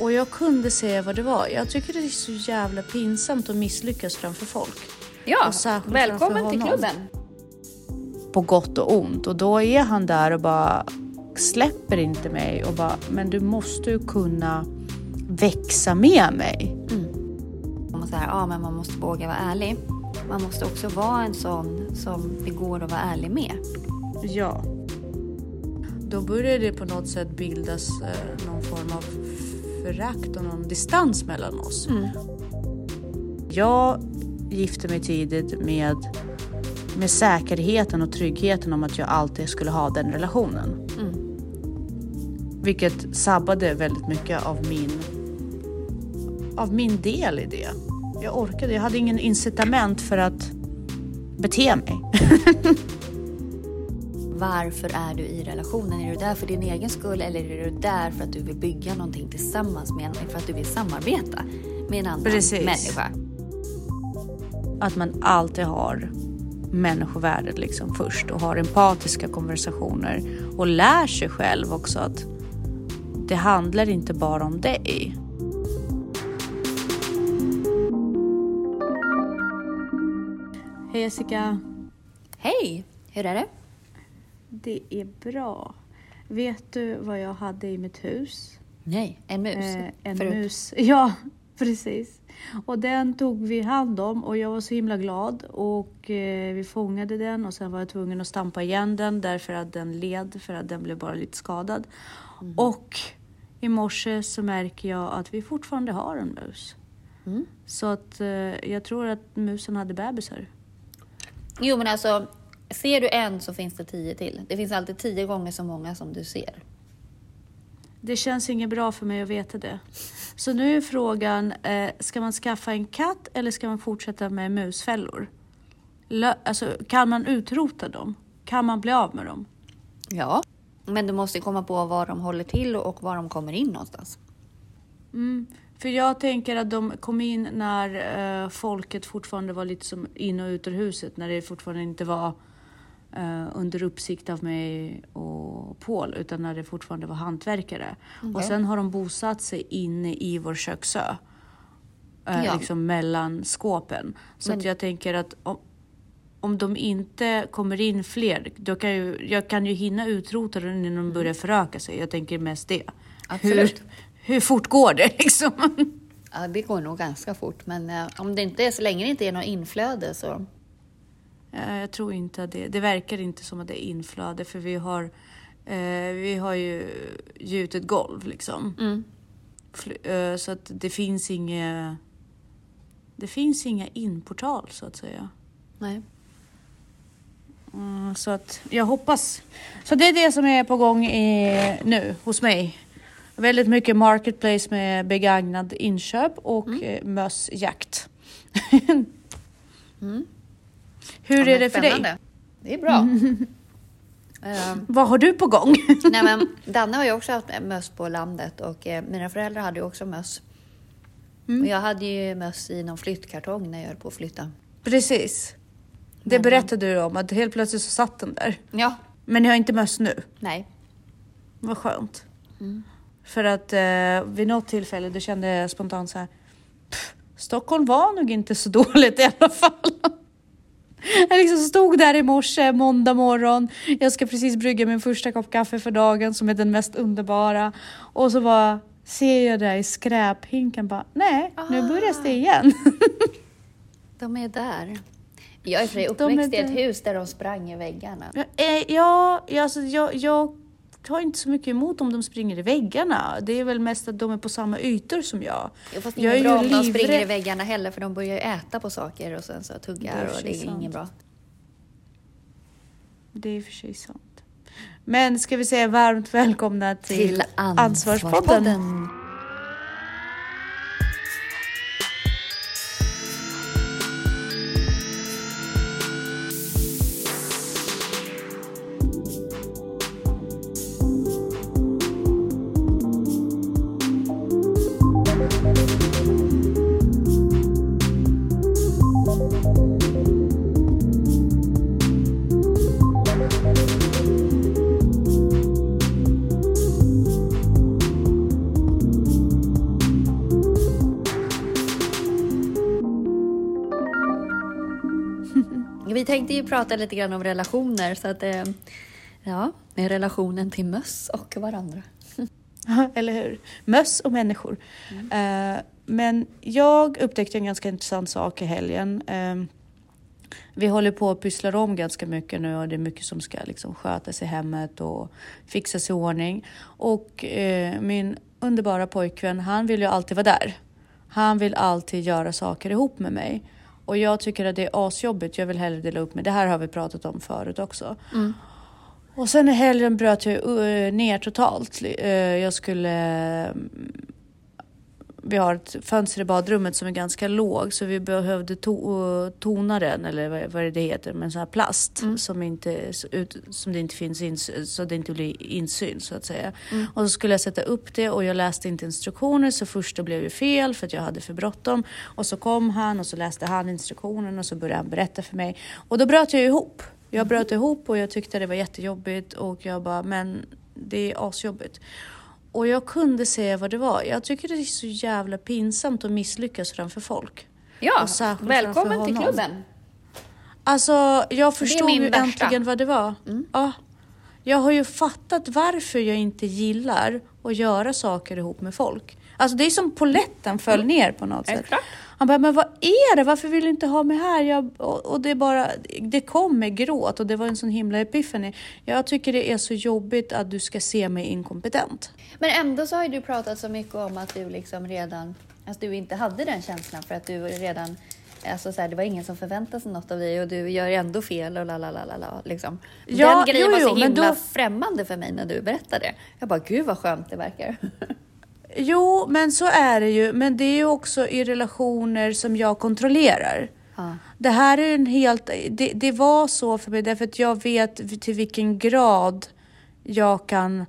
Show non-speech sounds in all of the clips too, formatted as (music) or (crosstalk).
Och jag kunde säga vad det var. Jag tycker det är så jävla pinsamt att misslyckas framför folk. Ja, välkommen till klubben. På gott och ont. Och då är han där och bara släpper inte mig och bara, men du måste ju kunna växa med mig. Man måste, ja, men man måste våga vara ärlig. Man måste också vara en sån som det går att vara ärlig med. Ja. Då börjar det på något sätt bildas eh, någon form av förakt och någon distans mellan oss. Jag gifte mig tidigt med, med säkerheten och tryggheten om att jag alltid skulle ha den relationen. Vilket sabbade väldigt mycket av min, av min del i det. Jag orkade, jag hade ingen incitament för att bete mig. (laughs) Varför är du i relationen? Är du där för din egen skull eller är du där för att du vill bygga någonting tillsammans med en, för att du vill samarbeta med en annan Precis. människa? att man alltid har människovärdet liksom först och har empatiska konversationer och lär sig själv också att det handlar inte bara om dig. Hej Jessica! Hej! Hur är det? Det är bra. Vet du vad jag hade i mitt hus? Nej, en mus. Eh, en Förut. mus. (laughs) Ja, precis. Och den tog vi hand om och jag var så himla glad och eh, vi fångade den och sen var jag tvungen att stampa igen den därför att den led för att den blev bara lite skadad. Mm. Och i morse så märker jag att vi fortfarande har en mus. Mm. Så att eh, jag tror att musen hade bebisar. Jo, men alltså, ser du en så finns det tio till. Det finns alltid tio gånger så många som du ser. Det känns inget bra för mig att veta det. Så nu är frågan, eh, ska man skaffa en katt eller ska man fortsätta med musfällor? Lö- alltså, kan man utrota dem? Kan man bli av med dem? Ja. Men du måste komma på var de håller till och var de kommer in någonstans. Mm. För jag tänker att de kom in när eh, folket fortfarande var lite som in och ut ur huset. När det fortfarande inte var eh, under uppsikt av mig och Paul. Utan när det fortfarande var hantverkare. Och Okej. sen har de bosatt sig inne i vår köksö. Eh, Ja. Liksom mellan skåpen. Så Men- att jag tänker att om, om de inte kommer in fler. Då kan ju, jag kan ju hinna utrota dem innan de börjar föröka sig. Jag tänker mest det. Absolut. Hur, hur fort går det (laughs) liksom? Ja, det går nog ganska fort, men eh, om det inte är så länge det inte är något inflöde så... Eh, Jag tror inte att det, det verkar inte som att det är inflöde för vi har, eh, vi har ju gjutet golv liksom. Mm. Eh, så att det finns inga, det finns inga inportal så att säga. Nej. Mm, så att jag hoppas. Så det är det som är på gång i, nu hos mig. Väldigt mycket marketplace med begagnad inköp och eh, mössjakt. (laughs) Mm. Hur Ja, är det för dig? Det är bra. Ehm, (laughs) Vad har du på gång? (laughs) nej, men Danne har ju också haft möss på landet och eh, mina föräldrar hade ju också möss. Mm. Och jag hade ju möss i någon flyttkartong när jag höll på att flytta. Precis. Det Men, berättade du om, att helt plötsligt så satt den där. Ja, Men ni har inte möss nu? nej. Vad skönt. Mm. För att eh, vid något tillfälle då kände jag spontant så här. "Pff, Stockholm var nog inte så (laughs) dåligt i alla fall. Jag liksom stod där i morse, måndag morgon. Jag ska precis brygga min första kopp kaffe för dagen som är den mest underbara. Och så bara ser jag där i skräphinken bara, nej, nu börjar det igen. (laughs) De är där. Jag är för uppväxt i ett hus där de sprang i väggarna. Ja, eh, ja, ja, alltså, jag, jag har inte så mycket emot om de springer i väggarna. Det är väl mest att de är på samma ytor som jag. Jo, fast det Jag är är inget bra om de springer i väggarna heller för de börjar ju äta på saker och sen så tuggar Det är och det är inget sant. bra. Det är i och för sig sant. Men ska vi säga varmt välkomna till, Ansvarspodden. tänkte ju prata lite grann om relationer så att eh, ja, med relationen till möss och varandra. (laughs) Eller hur? Möss och människor. Mm. Uh, men jag upptäckte en ganska intressant sak i helgen. Uh, vi håller på att pyssla om ganska mycket nu och det är mycket som ska liksom skötas i hemmet och fixas i ordning. Och uh, min underbara pojkvän, han vill ju alltid vara där. Han vill alltid göra saker ihop med mig. Och jag tycker att det är asjobbigt. Jag vill hellre dela upp mig. Det här har vi pratat om förut också. Mm. Och sen i helgen bröt jag ner totalt. Jag skulle vi har ett fönster i badrummet som är ganska låg så vi behövde to tona den eller vad det heter med en sån här plast mm. som, inte, som det inte finns insyn, så det inte blir insyn så att säga. Mm. Och så skulle jag sätta upp det och jag läste inte instruktioner så första blev ju fel för att jag hade för bråttom. Och så kom han och så läste han instruktionen och så började han berätta för mig och då bröt jag ihop. Jag bröt ihop och jag tyckte det var jättejobbigt och jag bara men det är asjobbigt. Och jag kunde se vad det var. Jag tycker det är så jävla pinsamt att misslyckas framför folk. Ja, välkommen till klubben. Alltså, jag förstod ju äntligen vad det var. Mm. Ja. Jag har ju fattat varför jag inte gillar att göra saker ihop med folk. Alltså det är som poletten föll mm. ner på något sätt. Klart. Han bara, men vad är det? Varför vill du inte ha mig här? Jag, och, och, det bara, det kom med gråt och det var en sån himla epiphany. Jag tycker det är så jobbigt att du ska se mig inkompetent. Men ändå så har ju du pratat så mycket om att du liksom redan, alltså du inte hade den känslan för att du redan Alltså så här, det var ingen som förväntade sig något av dig och du gör ändå fel och la la la la liksom. Ja, Den grejen jo, jo, var så himla då... främmande för mig när du berättade. Jag bara, gud vad skönt det verkar. (laughs) Jo, men så är det ju. Men det är ju också i relationer som jag kontrollerar. Ja. Det här är en helt... Det, det var så för mig därför att jag vet till vilken grad jag kan...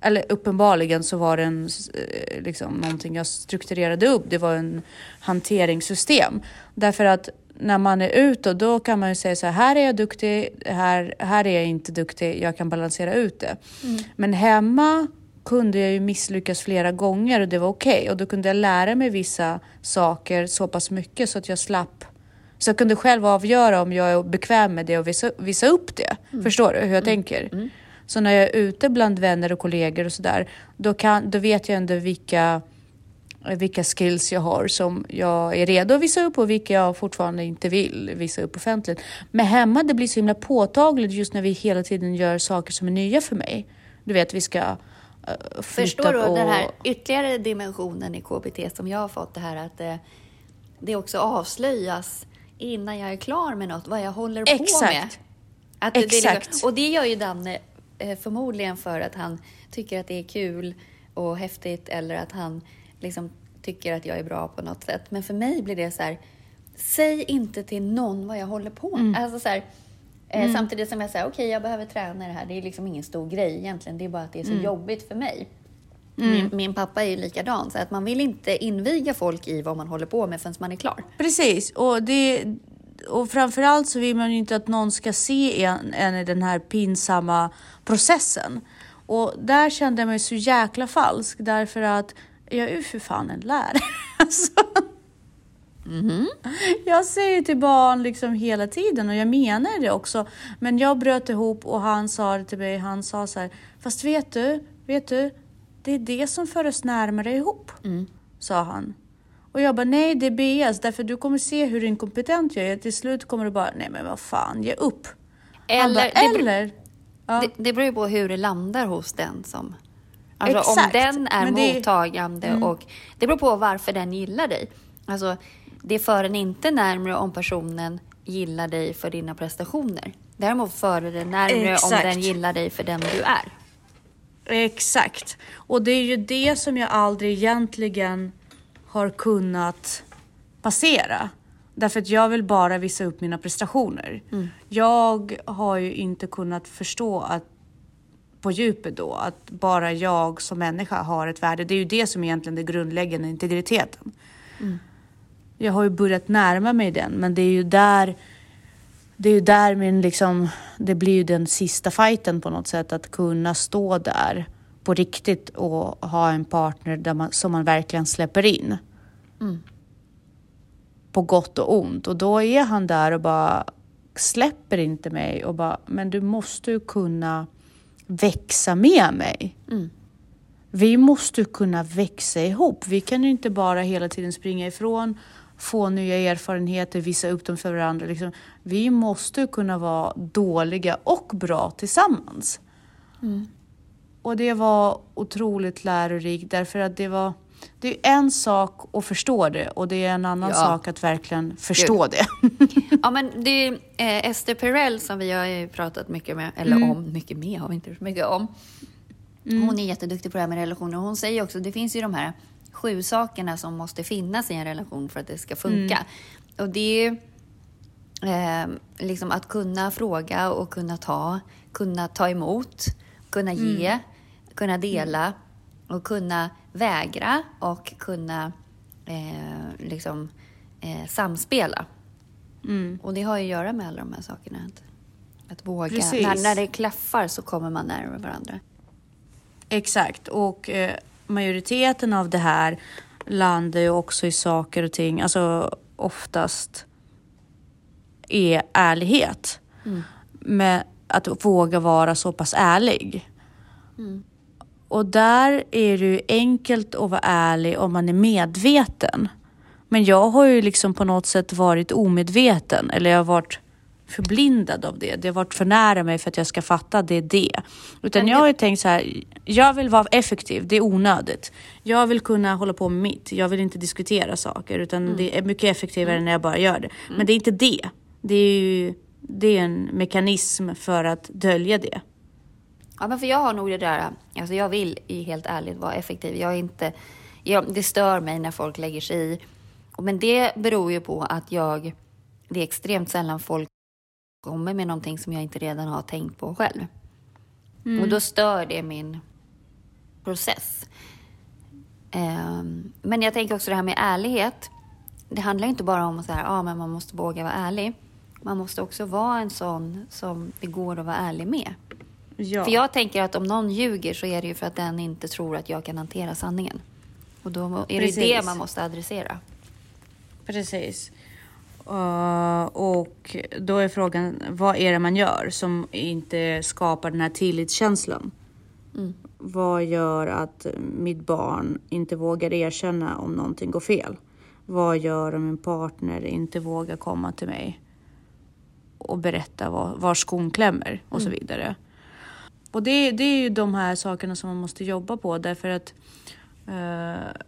Eller uppenbarligen så var det en, eh, liksom, någonting jag strukturerade upp. Det var en hanteringssystem. Därför att när man är ute då kan man ju säga så här, här är jag duktig, här, här är jag inte duktig, jag kan balansera ut det. Mm. Men hemma kunde jag ju misslyckas flera gånger och det var okej. Okay. Och då kunde jag lära mig vissa saker så pass mycket så att jag slapp. Så jag kunde själv avgöra om jag är bekväm med det och visa, visa upp det. Mm. Förstår du hur jag mm. tänker? Mm. Så när jag är ute bland vänner och kollegor och sådär, då, då vet jag ändå vilka, vilka skills jag har som jag är redo att visa upp och vilka jag fortfarande inte vill visa upp offentligt. Men hemma det blir så himla påtagligt just när vi hela tiden gör saker som är nya för mig. Du vet, vi ska Förstår du på... den här ytterligare dimensionen i KBT som jag har fått, det här att det, det också avslöjas innan jag är klar med något, vad jag håller på Exakt. med. Att Exakt. Det, och det gör ju Danne eh, förmodligen för att han tycker att det är kul och häftigt eller att han liksom tycker att jag är bra på något sätt. Men för mig blir det så här, säg inte till någon vad jag håller på med. Mm. Alltså så här, Eh, mm. Samtidigt som jag säger, okej okay, jag behöver träna det här. Det är liksom ingen stor grej egentligen. Det är bara att det är så mm. jobbigt för mig. Mm. Min, min, pappa är ju likadan, så att man vill inte inviga folk i vad man håller på med förrän man är klar. Precis, och, det, och framförallt så vill man ju inte att någon ska se en, en i den här pinsamma processen. Och där kände jag mig så jäkla falsk därför att jag är ju för fan en lärare. (laughs) alltså. Mm. Jag säger till barn liksom hela tiden och jag menar det också. Men jag bröt ihop och han sa det till mig. Han sa så här, fast vet du, vet du, det är det som för oss närmare ihop, mm. sa han. Och jag bara, nej det är BS, därför du kommer se hur inkompetent jag är. Till slut kommer du bara, nej men vad fan, ge upp. Eller, bara, det, eller ja. det, det beror ju på hur det landar hos den som Alltså Exakt. om den är det, mottagande mm. och det beror på varför den gillar dig. Alltså det för en inte närmre om personen gillar dig för dina prestationer. Däremot för det närmre Exakt. om den gillar dig för den du är. Exakt. Och det är ju det som jag aldrig egentligen har kunnat passera. Därför att jag vill bara visa upp mina prestationer. Mm. Jag har ju inte kunnat förstå att på djupet då, att bara jag som människa har ett värde. Det är ju det som egentligen är grundläggande integriteten. Mm. Jag har ju börjat närma mig den, men det är ju där det är ju där min liksom, det blir ju den sista fighten på något sätt, att kunna stå där på riktigt och ha en partner där man, som man verkligen släpper in. Mm. På gott och ont. Och då är han där och bara släpper inte mig och bara, men du måste ju kunna växa med mig. Mm. Vi måste kunna växa ihop. Vi kan ju inte bara hela tiden springa ifrån, få nya erfarenheter, visa upp dem för varandra. Liksom. Vi måste kunna vara dåliga och bra tillsammans. Mm. Och det var otroligt lärorikt därför att det var det är en sak att förstå det och det är en annan ja. sak att verkligen förstå Gud. det. (laughs) ja, men det är eh, Esther Perel som vi har pratat mycket med, eller mm. om, mycket med har vi inte mycket om. Mm. Hon är jätteduktig på det här med relationer. Hon säger också, det finns ju de här sju sakerna som måste finnas i en relation för att det ska funka. Mm. Och det är eh, liksom att kunna fråga och kunna ta, kunna ta emot, kunna ge, mm. kunna dela och kunna vägra och kunna eh, liksom, eh, samspela. Mm. Och det har ju att göra med alla de här sakerna. Att, att våga. När, när det klaffar så kommer man närmare varandra. Exakt, och eh, majoriteten av det här landar ju också i saker och ting, alltså oftast är ärlighet. Mm. Med att våga vara så pass ärlig. Mm. Och där är det ju enkelt att vara ärlig om man är medveten. Men jag har ju liksom på något sätt varit omedveten eller jag har varit förblindad av det. Det har varit för nära mig för att jag ska fatta att det är det. Utan jag har ju tänkt så här, jag vill vara effektiv, det är onödigt. Jag vill kunna hålla på med mitt, jag vill inte diskutera saker utan mm. det är mycket effektivare mm. när jag bara gör det. Mm. Men det är inte det. Det är ju det är en mekanism för att dölja det. Ja, men för jag har nog det där, alltså jag vill helt ärligt vara effektiv. Jag är inte, jag, det stör mig när folk lägger sig i. Men det beror ju på att jag, det är extremt sällan folk kommer med någonting som jag inte redan har tänkt på själv. Mm. Och då stör det min process. Um, men jag tänker också det här med ärlighet. Det handlar inte bara om att säga, ah, men man måste våga vara ärlig. Man måste också vara en sån som det går att vara ärlig med. Ja. För jag tänker att om någon ljuger så är det ju för att den inte tror att jag kan hantera sanningen. Och då är Precis. det det man måste adressera. Precis. Uh, och då är frågan, vad är det man gör som inte skapar den här tillitskänslan? Mm. Vad gör att mitt barn inte vågar erkänna om någonting går fel? Vad gör om min partner inte vågar komma till mig och berätta var, var skon klämmer och mm. så vidare? Och det, det är ju de här sakerna som man måste jobba på därför att uh,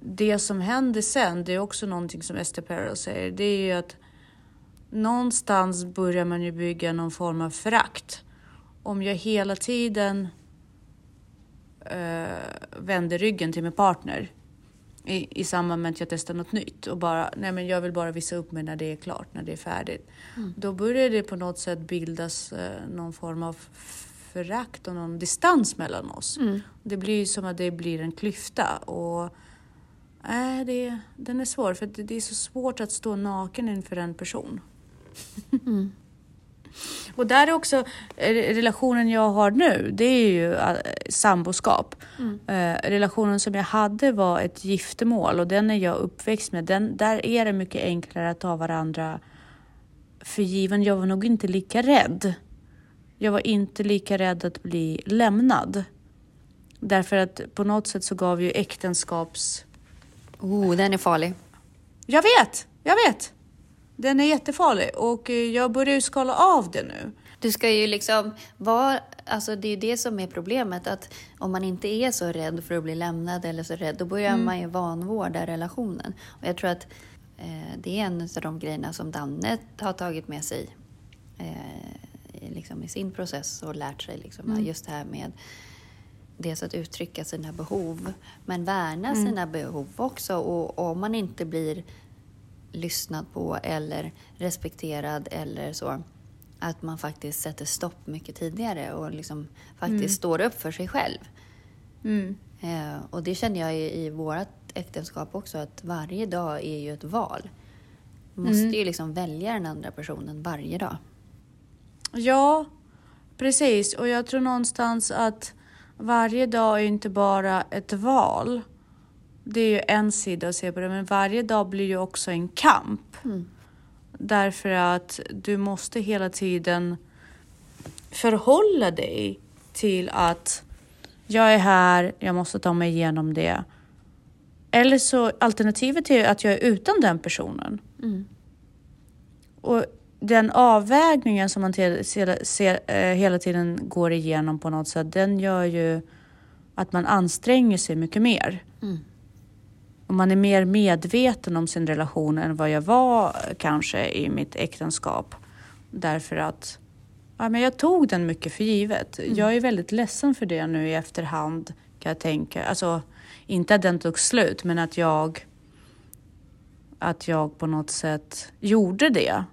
det som händer sen, det är också någonting som Esther Perel säger, det är ju att någonstans börjar man ju bygga någon form av förakt. Om jag hela tiden uh, vänder ryggen till min partner i, i samband med att jag testar något nytt och bara, nej men jag vill bara visa upp mig när det är klart, när det är färdigt. Mm. Då börjar det på något sätt bildas uh, någon form av förakt och någon distans mellan oss. Mm. Det blir som att det blir en klyfta och äh, det, den är svår för det, det är så svårt att stå naken inför en person. Mm. Och där är också eh, relationen jag har nu, det är ju äh, samboskap. Mm. Äh, relationen som jag hade var ett giftermål och den är jag uppväxt med. Den, där är det mycket enklare att ta varandra för given. Jag var nog inte lika rädd jag var inte lika rädd att bli lämnad. Därför att på något sätt så gav ju äktenskaps... Oh, den är farlig. Jag vet, jag vet. Den är jättefarlig och eh, jag börjar ju skala av det nu. Du ska ju liksom vara, alltså det är det som är problemet, att om man inte är så rädd för att bli lämnad eller så rädd, då börjar mm. man ju vanvårda relationen. Och jag tror att eh, det är en av de grejerna som Danne har tagit med sig eh, liksom, i sin process och lärt sig liksom, mm. just det här med dels att uttrycka sina behov, men värna mm. sina behov också. Och om man inte blir lyssnad på eller respekterad eller så, att man faktiskt sätter stopp mycket tidigare och liksom faktiskt mm. står upp för sig själv. Mm. Eh, och det känner jag i, i vårt äktenskap också, att varje dag är ju ett val. Man måste mm. ju liksom välja den andra personen varje dag. Ja, precis. Och jag tror någonstans att varje dag är inte bara ett val. Det är ju en sida att se på det, men varje dag blir ju också en kamp. Mm. Därför att du måste hela tiden förhålla dig till att jag är här, jag måste ta mig igenom det. Eller så alternativet är att jag är utan den personen. Mm. Och den avvägningen som man ser, ser, eh, hela tiden går igenom på något sätt, den gör ju att man anstränger sig mycket mer. Mm. Och man är mer medveten om sin relation än vad jag var kanske i mitt äktenskap. Därför att ja, men jag tog den mycket för givet. Mm. Jag är väldigt ledsen för det nu i efterhand kan jag tänka. Alltså, inte att den tog slut, men att jag att jag på något sätt gjorde det.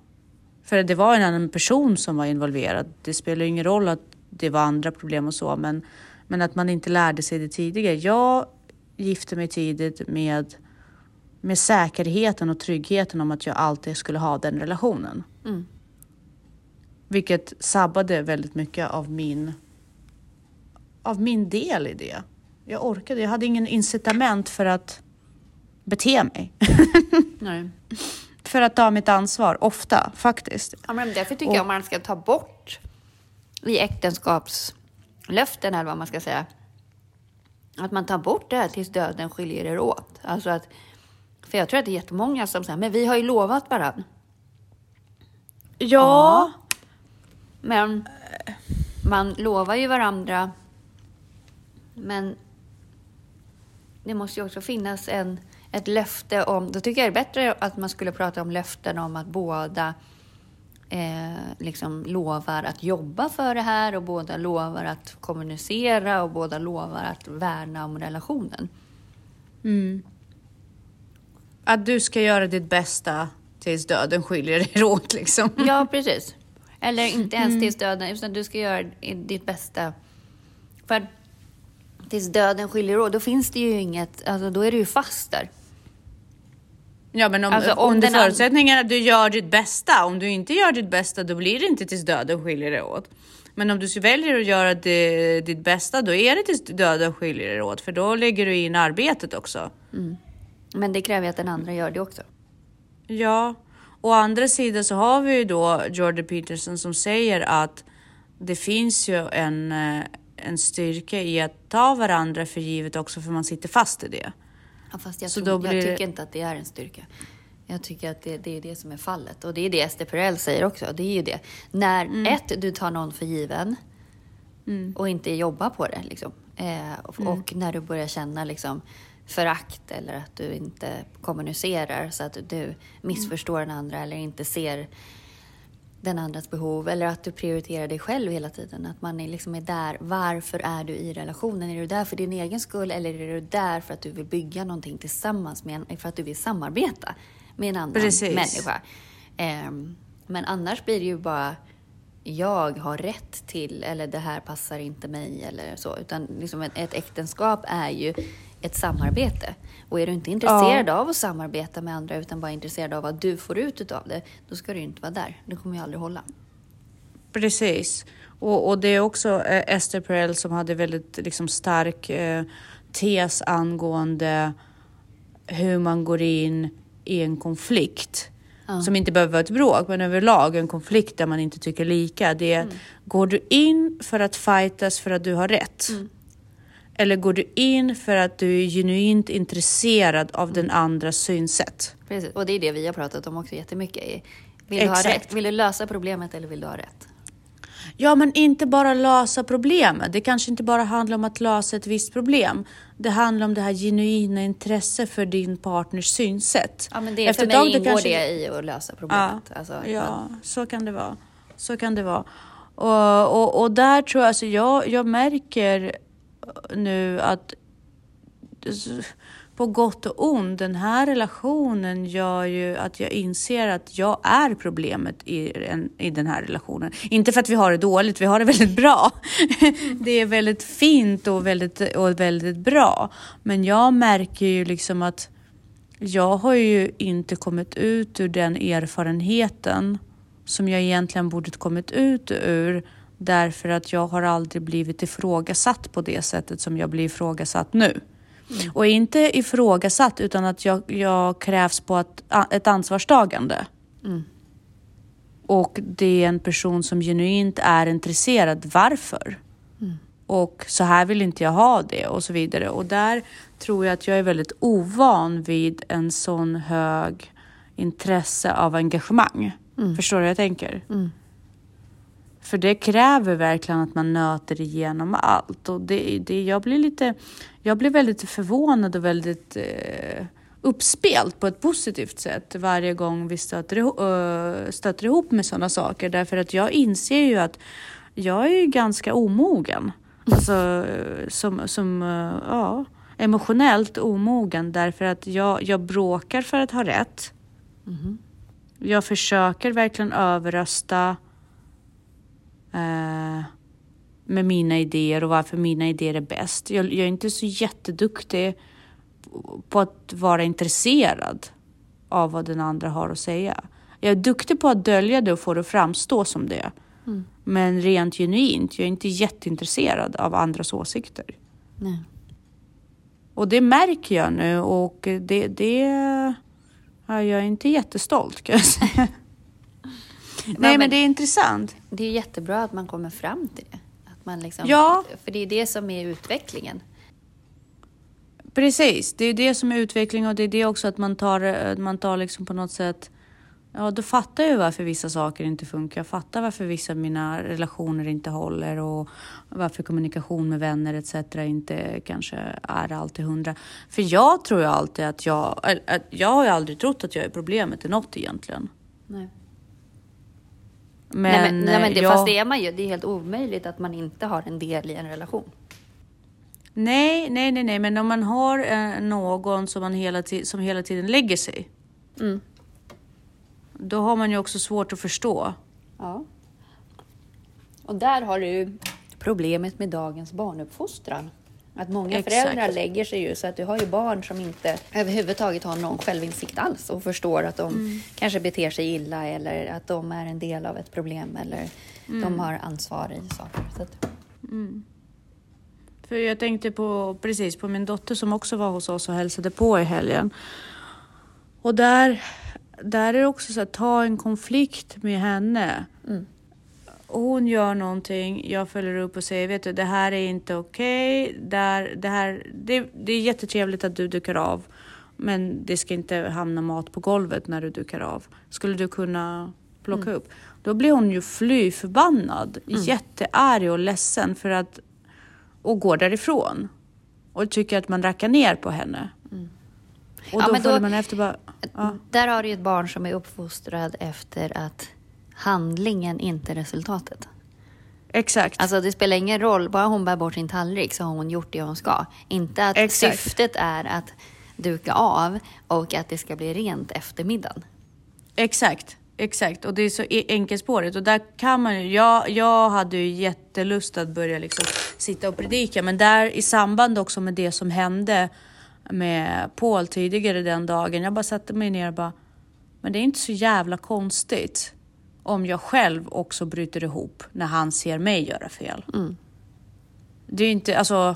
För det var en annan person som var involverad. Det spelar ingen roll att det var andra problem och så, men, men att man inte lärde sig det tidigare. Jag gifte mig tidigt med, med säkerheten och tryggheten om att jag alltid skulle ha den relationen. Mm. Vilket sabbade väldigt mycket av min, av min del i det. Jag orkade, jag hade ingen incitament för att bete mig. (laughs) Nej. för att ta mitt ansvar, ofta faktiskt. Ja, men därför tycker och, jag man ska ta bort i äktenskapslöften, eller vad man ska säga, att man tar bort det här tills döden skiljer er åt. Alltså att, för jag tror att det är jättemånga som säger, men vi har ju lovat varandra. Ja. ja. Men man lovar ju varandra. Men det måste ju också finnas en, ett löfte om, då tycker jag det är bättre att man skulle prata om löften om att båda eh, liksom lovar att jobba för det här och båda lovar att kommunicera och båda lovar att värna om relationen. Mm. Att du ska göra ditt bästa tills döden skiljer er åt liksom. (laughs) Ja, precis. Eller inte ens mm. tills döden, utan du ska göra ditt bästa. För tills döden skiljer åt, då finns det ju inget, alltså då är du ju fast där. Ja, men om, alltså, om under förutsättningen att du gör ditt bästa. Om du inte gör ditt bästa, då blir det inte tills döden skiljer er åt. Men om du väljer att göra det, ditt bästa, då är det tills döden skiljer er åt, för då lägger du in arbetet också. Mm. Men det kräver att den andra gör det också. Ja, Å andra sidan så har vi ju då Jordan Peterson som säger att det finns ju en, eh, en styrka i att ta varandra för givet också för man sitter fast i det. Fast jag, tror, blir... jag tycker inte att det är en styrka. Jag tycker att det, det, är det som är fallet. Och det är det Ester Perel säger också. Det är ju det. När mm. ett, du tar någon för given mm. och inte jobbar på det. Liksom. Eh, och, mm. och, när du börjar känna liksom, förakt eller att du inte kommunicerar så att du missförstår den andra eller inte ser den andras behov eller att du prioriterar dig själv hela tiden. Att man är liksom är där. Varför är du i relationen? Är du där för din egen skull eller är du där för att du vill bygga någonting tillsammans med en, för att du vill samarbeta med en annan Precis. människa? Um, men annars blir det ju bara jag har rätt till eller det här passar inte mig eller så. Utan liksom ett, ett äktenskap är ju ett samarbete. Och är du inte intresserad ja. av att samarbeta med andra utan bara intresserad av vad du får ut av det, då ska du inte vara där. Det kommer ju aldrig hålla. Precis. Och, och det är också eh, Esther Perel som hade väldigt liksom, stark eh, tes angående hur man går in i en konflikt. Ja. Som inte behöver vara ett bråk, men överlag en konflikt där man inte tycker lika. Det är, mm. går du in för att fightas för att du har rätt? Mm. Eller går du in för att du är genuint intresserad av den andras synsätt? Precis, och det är det vi har pratat om också jättemycket. Vill du, ha rätt? vill du lösa problemet eller vill du ha rätt? Ja, men inte bara lösa problemet. Det kanske inte bara handlar om att lösa ett visst problem. Det handlar om det här genuina intresset för din partners synsätt. Ja, men det, Efter för mig ingår kanske... det i att lösa problemet. Ja, alltså, ja men... så kan det vara. Så kan det vara. Och, och, och där tror jag, alltså jag, jag märker nu att på gott och ont, den här relationen gör ju att jag inser att jag är problemet i, en, i den här relationen. Inte för att vi har det dåligt, vi har det väldigt bra. (laughs) Det är väldigt fint och väldigt, och väldigt bra. Men jag märker ju liksom att jag har ju inte kommit ut ur den erfarenheten som jag egentligen borde kommit ut ur Därför att jag har aldrig blivit ifrågasatt på det sättet som jag blir ifrågasatt nu. Mm. Och inte ifrågasatt utan att jag, jag krävs på ett, ett ansvarstagande. Mm. Och det är en person som genuint är intresserad. Varför? Mm. Och så här vill inte jag ha det och så vidare. Och där tror jag att jag är väldigt ovan vid en sån hög intresse av engagemang. Mm. Förstår du vad jag tänker? För det kräver verkligen att man nöter igenom allt. Och det, det, jag, blir lite, jag blir väldigt förvånad och väldigt eh, uppspelt på ett positivt sätt varje gång vi stöter, uh, stöter ihop med sådana saker. Därför att jag inser ju att jag är ganska omogen. Alltså som, som uh, ja, emotionellt omogen därför att jag, jag bråkar för att ha rätt. Mm. Jag försöker verkligen överrösta uh, med mina idéer och varför mina idéer är bäst. Jag, jag är inte så jätteduktig på att vara intresserad av vad den andra har att säga. Jag är duktig på att dölja det och få det att framstå som det. Mm. Men rent genuint, jag är inte jätteintresserad av andras åsikter. Nej. Och det märker jag nu och det, det ja, jag är inte jättestolt kan jag säga. Nej, men, men, det är intressant. Det är jättebra att man kommer fram till det. Att man liksom, ja. För det är det som är utvecklingen. Precis, det är det som är utveckling och det är det också att man tar, man tar liksom på något sätt Ja, då fattar jag varför vissa saker inte funkar. Jag fattar varför vissa av mina relationer inte håller och varför kommunikation med vänner etc. inte kanske är alltid hundra. För jag tror ju alltid att jag... Jag har ju aldrig trott att jag är problemet i något egentligen. Nej. Men, nej, men, nej, men det, jag, fast det är man ju. Det är helt omöjligt att man inte har en del i en relation. Nej, nej, nej, nej, men om man har eh, någon som, man hela, som hela tiden lägger sig. Mm. Då har man ju också svårt att förstå. Ja. Och där har du problemet med dagens barnuppfostran. Att många Exakt. föräldrar lägger sig ju så att du har ju barn som inte överhuvudtaget har någon självinsikt alls och förstår att de Mm. kanske beter sig illa eller att de är en del av ett problem eller Mm. de har ansvar i saker. Så att, För jag tänkte på precis på min dotter som också var hos oss och hälsade på i helgen. Och där, där är det också så att ta en konflikt med henne. Mm. Hon gör någonting, jag följer upp och säger vet du det här är inte okej. Där, det, här, det, det är jättetrevligt att du dukar av. Men det ska inte hamna mat på golvet när du dukar av. Skulle du kunna plocka upp? Då blir hon ju fly förbannad, jättearg och ledsen för att och går därifrån. Och tycker att man rackar ner på henne. Och Mm. Ja, då då- följer man efter bara... Ja. Där har du ju ett barn som är uppfostrad efter att handlingen inte resultatet. Exakt. Alltså det spelar ingen roll, bara hon bär bort sin tallrik så har hon gjort det hon ska. Inte att Exakt. syftet är att duka av och att det ska bli rent efter middagen. Exakt, exakt. Och det är så e- enkelspårigt. Och där kan man ju, jag, jag hade ju jättelust att börja liksom sitta och predika, men där i samband också med det som hände med Paul tidigare den dagen. Jag bara satte mig ner och bara, men det är inte så jävla konstigt om jag själv också bryter ihop när han ser mig göra fel. Det är inte, alltså,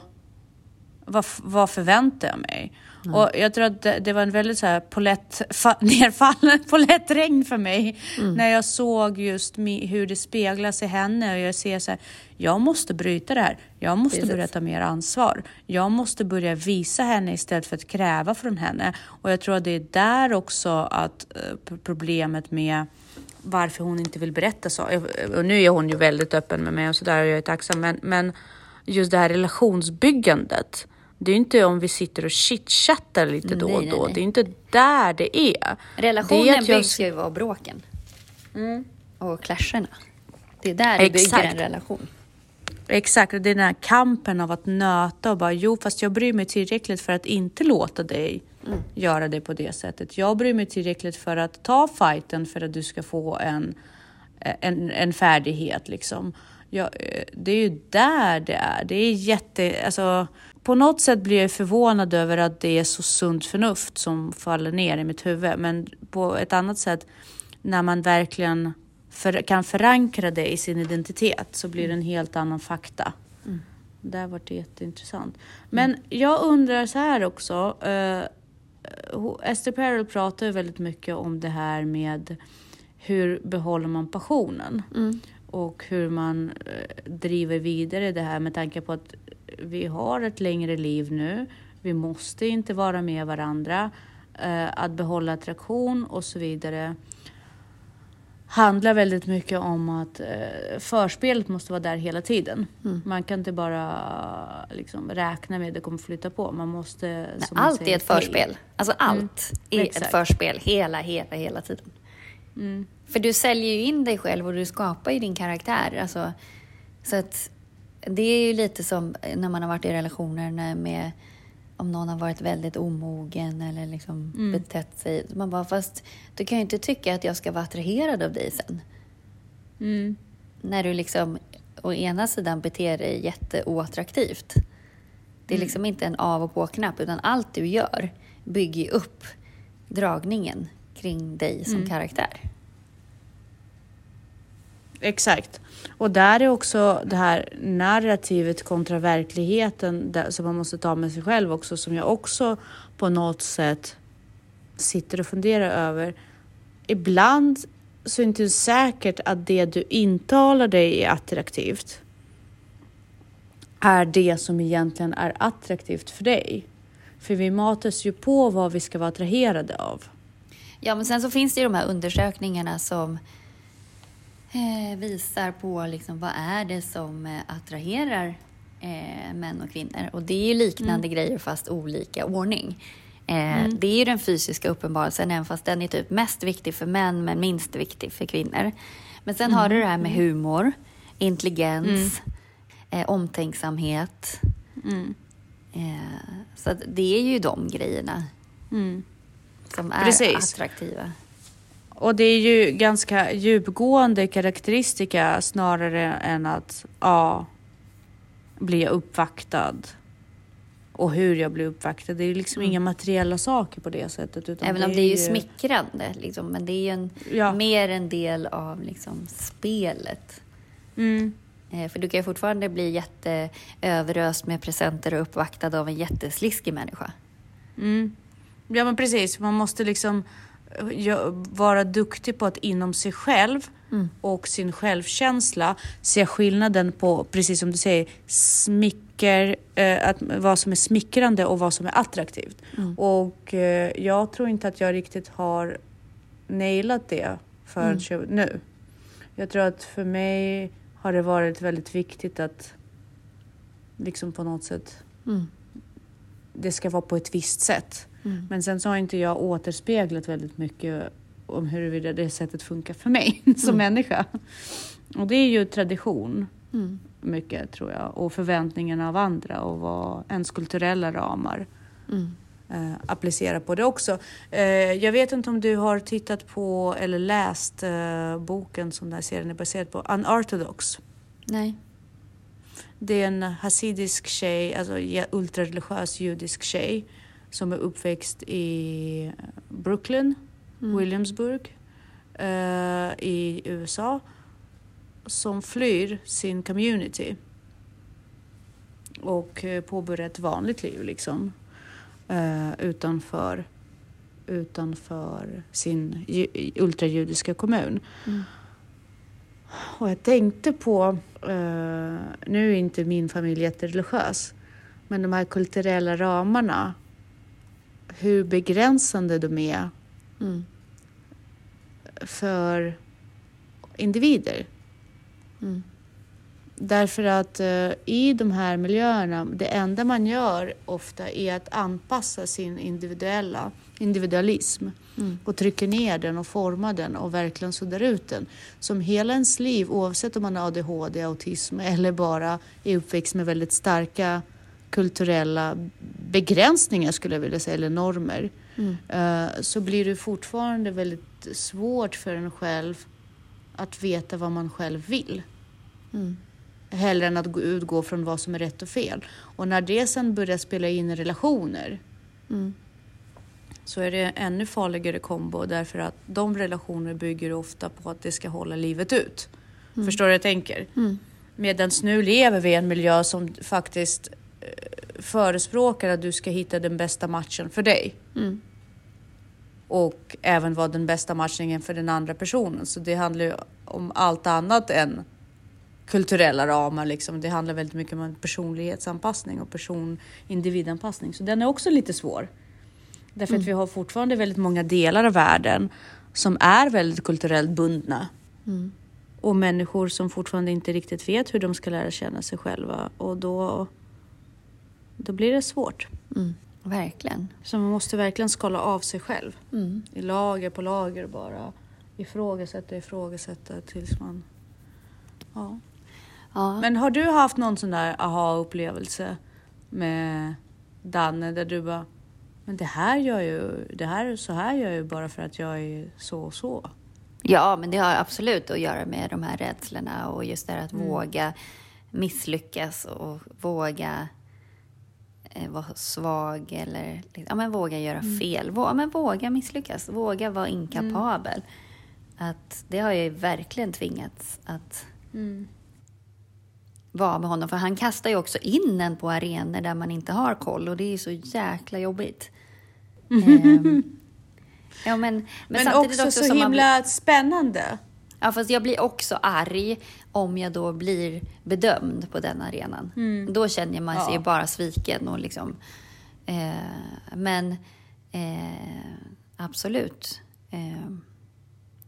vad, vad förväntar jag mig? Och jag tror att det, det var en väldigt så här polett, (laughs) polett regn för mig när jag såg just mi, hur det speglas i henne och jag ser så här, jag måste bryta det här. Jag måste Precis. börja ta mer ansvar. Jag måste börja visa henne istället för att kräva från henne. Och jag tror att det är där också att eh, problemet med varför hon inte vill berätta så. Och nu är hon ju väldigt öppen med mig och sådär och jag är tacksam. Men, men just det här relationsbyggandet. Det är ju inte om vi sitter och chitchattar lite då Nej, och nej, då. nej. Det är inte där det är. Relationen det är att jag- byggs ju av bråken. Och clasherna. Det är där du bygger en relation. Exakt, och det är den här kampen av att nöta och bara jo fast jag bryr mig tillräckligt för att inte låta dig göra det på det sättet. Jag bryr mig tillräckligt för att ta fighten för att du ska få en, en, en färdighet liksom. Jag, eh, det är ju där det är. Det är jätte, alltså på något sätt blir jag förvånad över att det är så sunt förnuft som faller ner i mitt huvud. Men på ett annat sätt, när man verkligen för, kan förankra det i sin identitet så blir det en helt annan fakta. Där var det jätteintressant. Men jag undrar så här också. Uh, Esther Perel pratar ju väldigt mycket om det här med hur behåller man passionen? Mm. Och hur man eh, driver vidare det här med tanke på att vi har ett längre liv nu. Vi måste inte vara med varandra. Eh, att behålla attraktion och så vidare handlar väldigt mycket om att eh, förspelet måste vara där hela tiden. Mm. Man kan inte bara liksom, räkna med att det kommer flytta på. Man måste... Nej, allt är ett förspel. Alltså allt är Exakt. ett förspel hela, hela, hela tiden. Mm. För du säljer ju in dig själv och du skapar ju din karaktär. Alltså, så att det är ju lite som när man har varit i relationer med om någon har varit väldigt omogen eller liksom Mm. betett sig. Man bara, fast du kan ju inte tycka att jag ska vara attraherad av dig sen. Mm. När du liksom å ena sidan beter dig jätteoattraktivt. Det är Mm. liksom inte en av och på-knapp utan allt du gör bygger upp dragningen kring dig som Mm. karaktär. Exakt. Och där är också det här narrativet kontra verkligheten där, som man måste ta med sig själv också, som jag också på något sätt sitter och funderar över. Ibland så är det inte säkert att det du intalar dig är attraktivt är det som egentligen är attraktivt för dig. För vi matas ju på vad vi ska vara attraherade av. Ja, men sen så finns det ju de här undersökningarna som eh, visar på liksom, vad är det som eh, attraherar eh, män och kvinnor. Och det är ju liknande grejer fast olika ordning. Eh, Det är ju den fysiska uppenbarelsen, även fast den är typ mest viktig för män men minst viktig för kvinnor. Men sen har du det här med humor, intelligens, eh, omtänksamhet. Mm. Eh, så det är ju de grejerna Mm. som är Precis. attraktiva. Och det är ju ganska djupgående karaktäristika snarare än att ja, bli jag uppvaktad och hur jag blir uppvaktad. Det är liksom inga materiella saker på det sättet. Utan Även om det är ju smickrande, liksom, men det är ju en, Ja. mer en del av liksom, spelet. Mm, Eh, för du kan ju fortfarande bli jätteöveröst med presenter och uppvaktad av en jättesliskig människa. mm. Ja men precis, man måste liksom vara duktig på att inom sig själv och sin självkänsla se skillnaden på, precis som du säger, smicker, eh, att, vad som är smickrande och vad som är attraktivt. Och eh, jag tror inte att jag riktigt har nailat det förrän jag- nu. Jag tror att för mig har det varit väldigt viktigt att liksom på något sätt Mm. det ska vara på ett visst sätt. Mm. Men sen så har inte jag återspeglat väldigt mycket om huruvida det sättet funkar för mig (laughs) som människa. Och det är ju tradition Mm. mycket tror jag och förväntningarna av andra och vad ens kulturella ramar Mm. eh, applicerar på det också. Eh, jag vet inte om du har tittat på eller läst eh, boken som den här serien är baserad på, Unorthodox. Nej. Det är en hasidisk tjej, alltså ultrareligiös judisk tjej som är uppväxt i Brooklyn, Williamsburg eh, i USA som flyr sin community och eh, påbörjar ett vanligt liv liksom eh, utanför, utanför sin ju, ultrajudiska kommun. Mm. Och jag tänkte på, eh, nu är inte min familj jättereligiös, men de här kulturella ramarna, hur begränsande de är Mm. för individer. Mm. Därför att eh, i de här miljöerna, det enda man gör ofta är att anpassa sin individuella individualism Mm. och trycker ner den och formar den och verkligen suddar ut den. Som hela ens liv, oavsett om man har ADHD, autism eller bara är uppväxt med väldigt starka kulturella begränsningar skulle jag vilja säga, eller normer, Mm. eh, så blir det fortfarande väldigt svårt för en själv att veta vad man själv vill. Mm. Hellre än att gå- utgå från vad som är rätt och fel. Och när det sen börjar spela in i relationer Mm. så är det ännu farligare kombo därför att de relationer bygger ofta på att det ska hålla livet ut. Förstår du vad jag tänker? Mm. Medan nu lever vi i en miljö som faktiskt förespråkar att du ska hitta den bästa matchen för dig. Mm. och även vara den bästa matchningen för den andra personen. Så det handlar ju om allt annat än kulturella ramar. Liksom. Det handlar väldigt mycket om personlighetsanpassning och person individanpassning. Så den är också lite svår. Därför mm. att vi har fortfarande väldigt många delar av världen som är väldigt kulturellt bundna. Mm. Och människor som fortfarande inte riktigt vet hur de ska lära känna sig själva. Och då, då blir det svårt. Mm. Verkligen. Så man måste verkligen skala av sig själv. Mm. I lager på lager bara. Ifrågasätta, ifrågasätta tills man... Ja. ja. Men har du haft någon sån där aha-upplevelse med Danne där du bara men det här gör ju, det här, så här gör jag ju bara för att jag är så och så. Ja, men det har absolut att göra med de här rädslorna och just det här att mm. våga misslyckas och våga vara svag eller ja, men våga göra mm. fel. Våga, men våga misslyckas, våga vara inkapabel. Mm. Att det har jag ju verkligen tvingats att mm. vara med honom. För han kastar ju också in en på arenor där man inte har koll och det är så jäkla jobbigt. Mm. (laughs) ja, men, men, men också, också så himla blir... spännande. Ja, fast jag blir också arg om jag då blir bedömd på den arenan. Mm. Då känner man sig ja. bara sviken och liksom... Eh, men eh, absolut. Eh,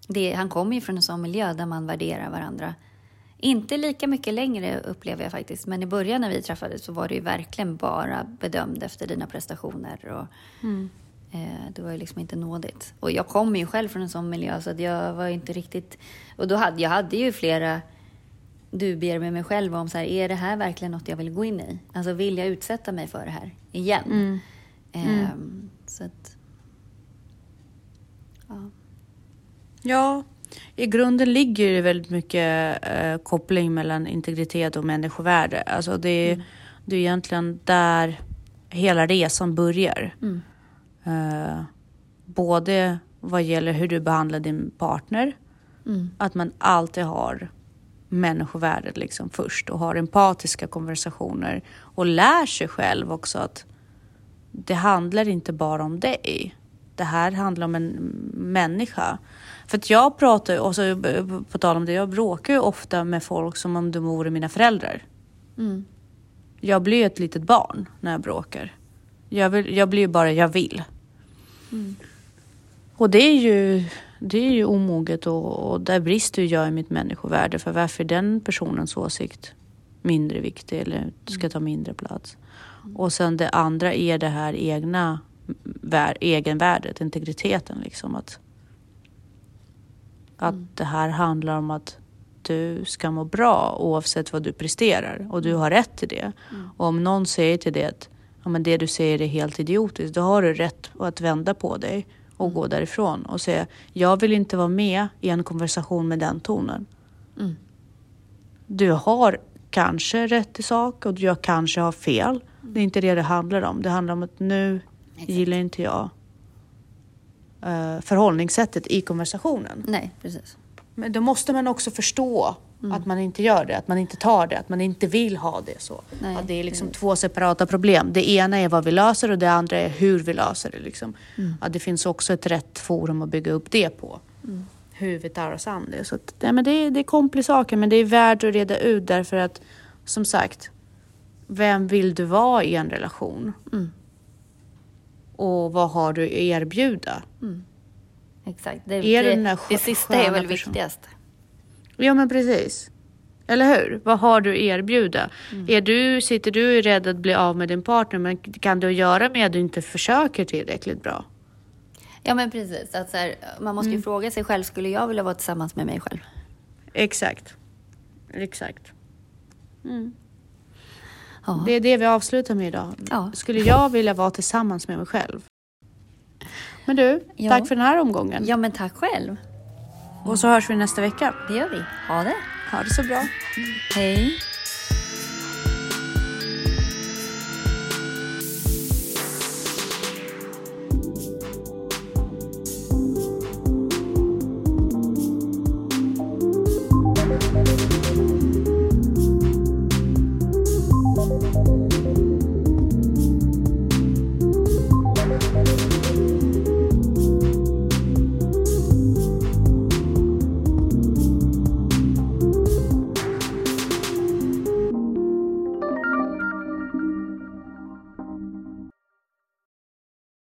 det, han kommer ju från en sån miljö där man värderar varandra. Inte lika mycket längre upplever jag faktiskt, men i början när vi träffades så var det ju verkligen bara bedömd efter dina prestationer. Och, mm. Eh, det var ju liksom inte nådigt. Och jag kommer ju själv från en sån miljö så att jag var inte riktigt... Och då hade, jag hade ju flera dubier med mig själv om så här, är det här verkligen något jag vill gå in i? Alltså vill jag utsätta mig för det här igen? Mm. Mm. Eh, så att... Ja. Ja, i grunden ligger det väldigt mycket eh, koppling mellan integritet och människovärde. Alltså det, mm. det är egentligen där hela resan börjar. Mm. Eh, både vad gäller hur du behandlar din partner, mm. att man alltid har människovärdet liksom först och har empatiska konversationer och lär sig själv också att det handlar inte bara om dig. Det här handlar om en människa. För att jag pratar, och så, på tal om det, jag bråkar ju ofta med folk som om de vore mina föräldrar. Mm. Jag blir ett litet barn när jag bråkar. Jag, vill, jag blir ju bara jag vill. Mm. Och det är ju, det är ju omoget och, och där brister jag i mitt människovärde. För varför är den personens åsikt mindre viktig eller ska ta mindre plats? Och sen det andra är det här egna vär, egenvärdet, integriteten liksom. Att, att mm. det här handlar om att du ska må bra oavsett vad du presterar och du har rätt till det. Mm. Och om någon säger till dig att ja, men det du säger är helt idiotiskt, då har du rätt att vända på dig och mm. gå därifrån och säga jag vill inte vara med i en konversation med den tonen. Mm. Du har kanske rätt i sak och jag kanske har fel. Det är inte det det handlar om. Det handlar om att nu Exakt. gillar inte jag uh, förhållningssättet i konversationen. Nej, precis. Men då måste man också förstå Mm. Att man inte gör det, att man inte tar det, att man inte vill ha det så. Nej, att det är liksom två separata problem. Det ena är vad vi löser och det andra är hur vi löser det. Liksom. Mm. Att det finns också ett rätt forum att bygga upp det på. Mm. Hur vi tar oss an det. Så att, ja, men det, är, det är komplicerade men det är värt att reda ut därför att som sagt, vem vill du vara i en relation? Mm. Och vad har du att erbjuda? Mm. Exakt, det, är det, det, det sista är väl person? viktigast. Ja men precis. Eller hur? Vad har du att erbjuda? Mm. Är du, sitter du rädd att bli av med din partner men kan du göra med att du inte försöker tillräckligt bra? Ja men precis. Att här, man måste ju mm. fråga sig själv, skulle jag vilja vara tillsammans med mig själv? Exakt. Exakt. Mm. Ja. Det är det vi avslutar med idag. Ja. Skulle jag vilja vara tillsammans med mig själv? Men du, ja. tack för den här omgången. Ja men tack själv. Och så hörs vi nästa vecka. Det gör vi. Ha det. Ha det så bra. Hej.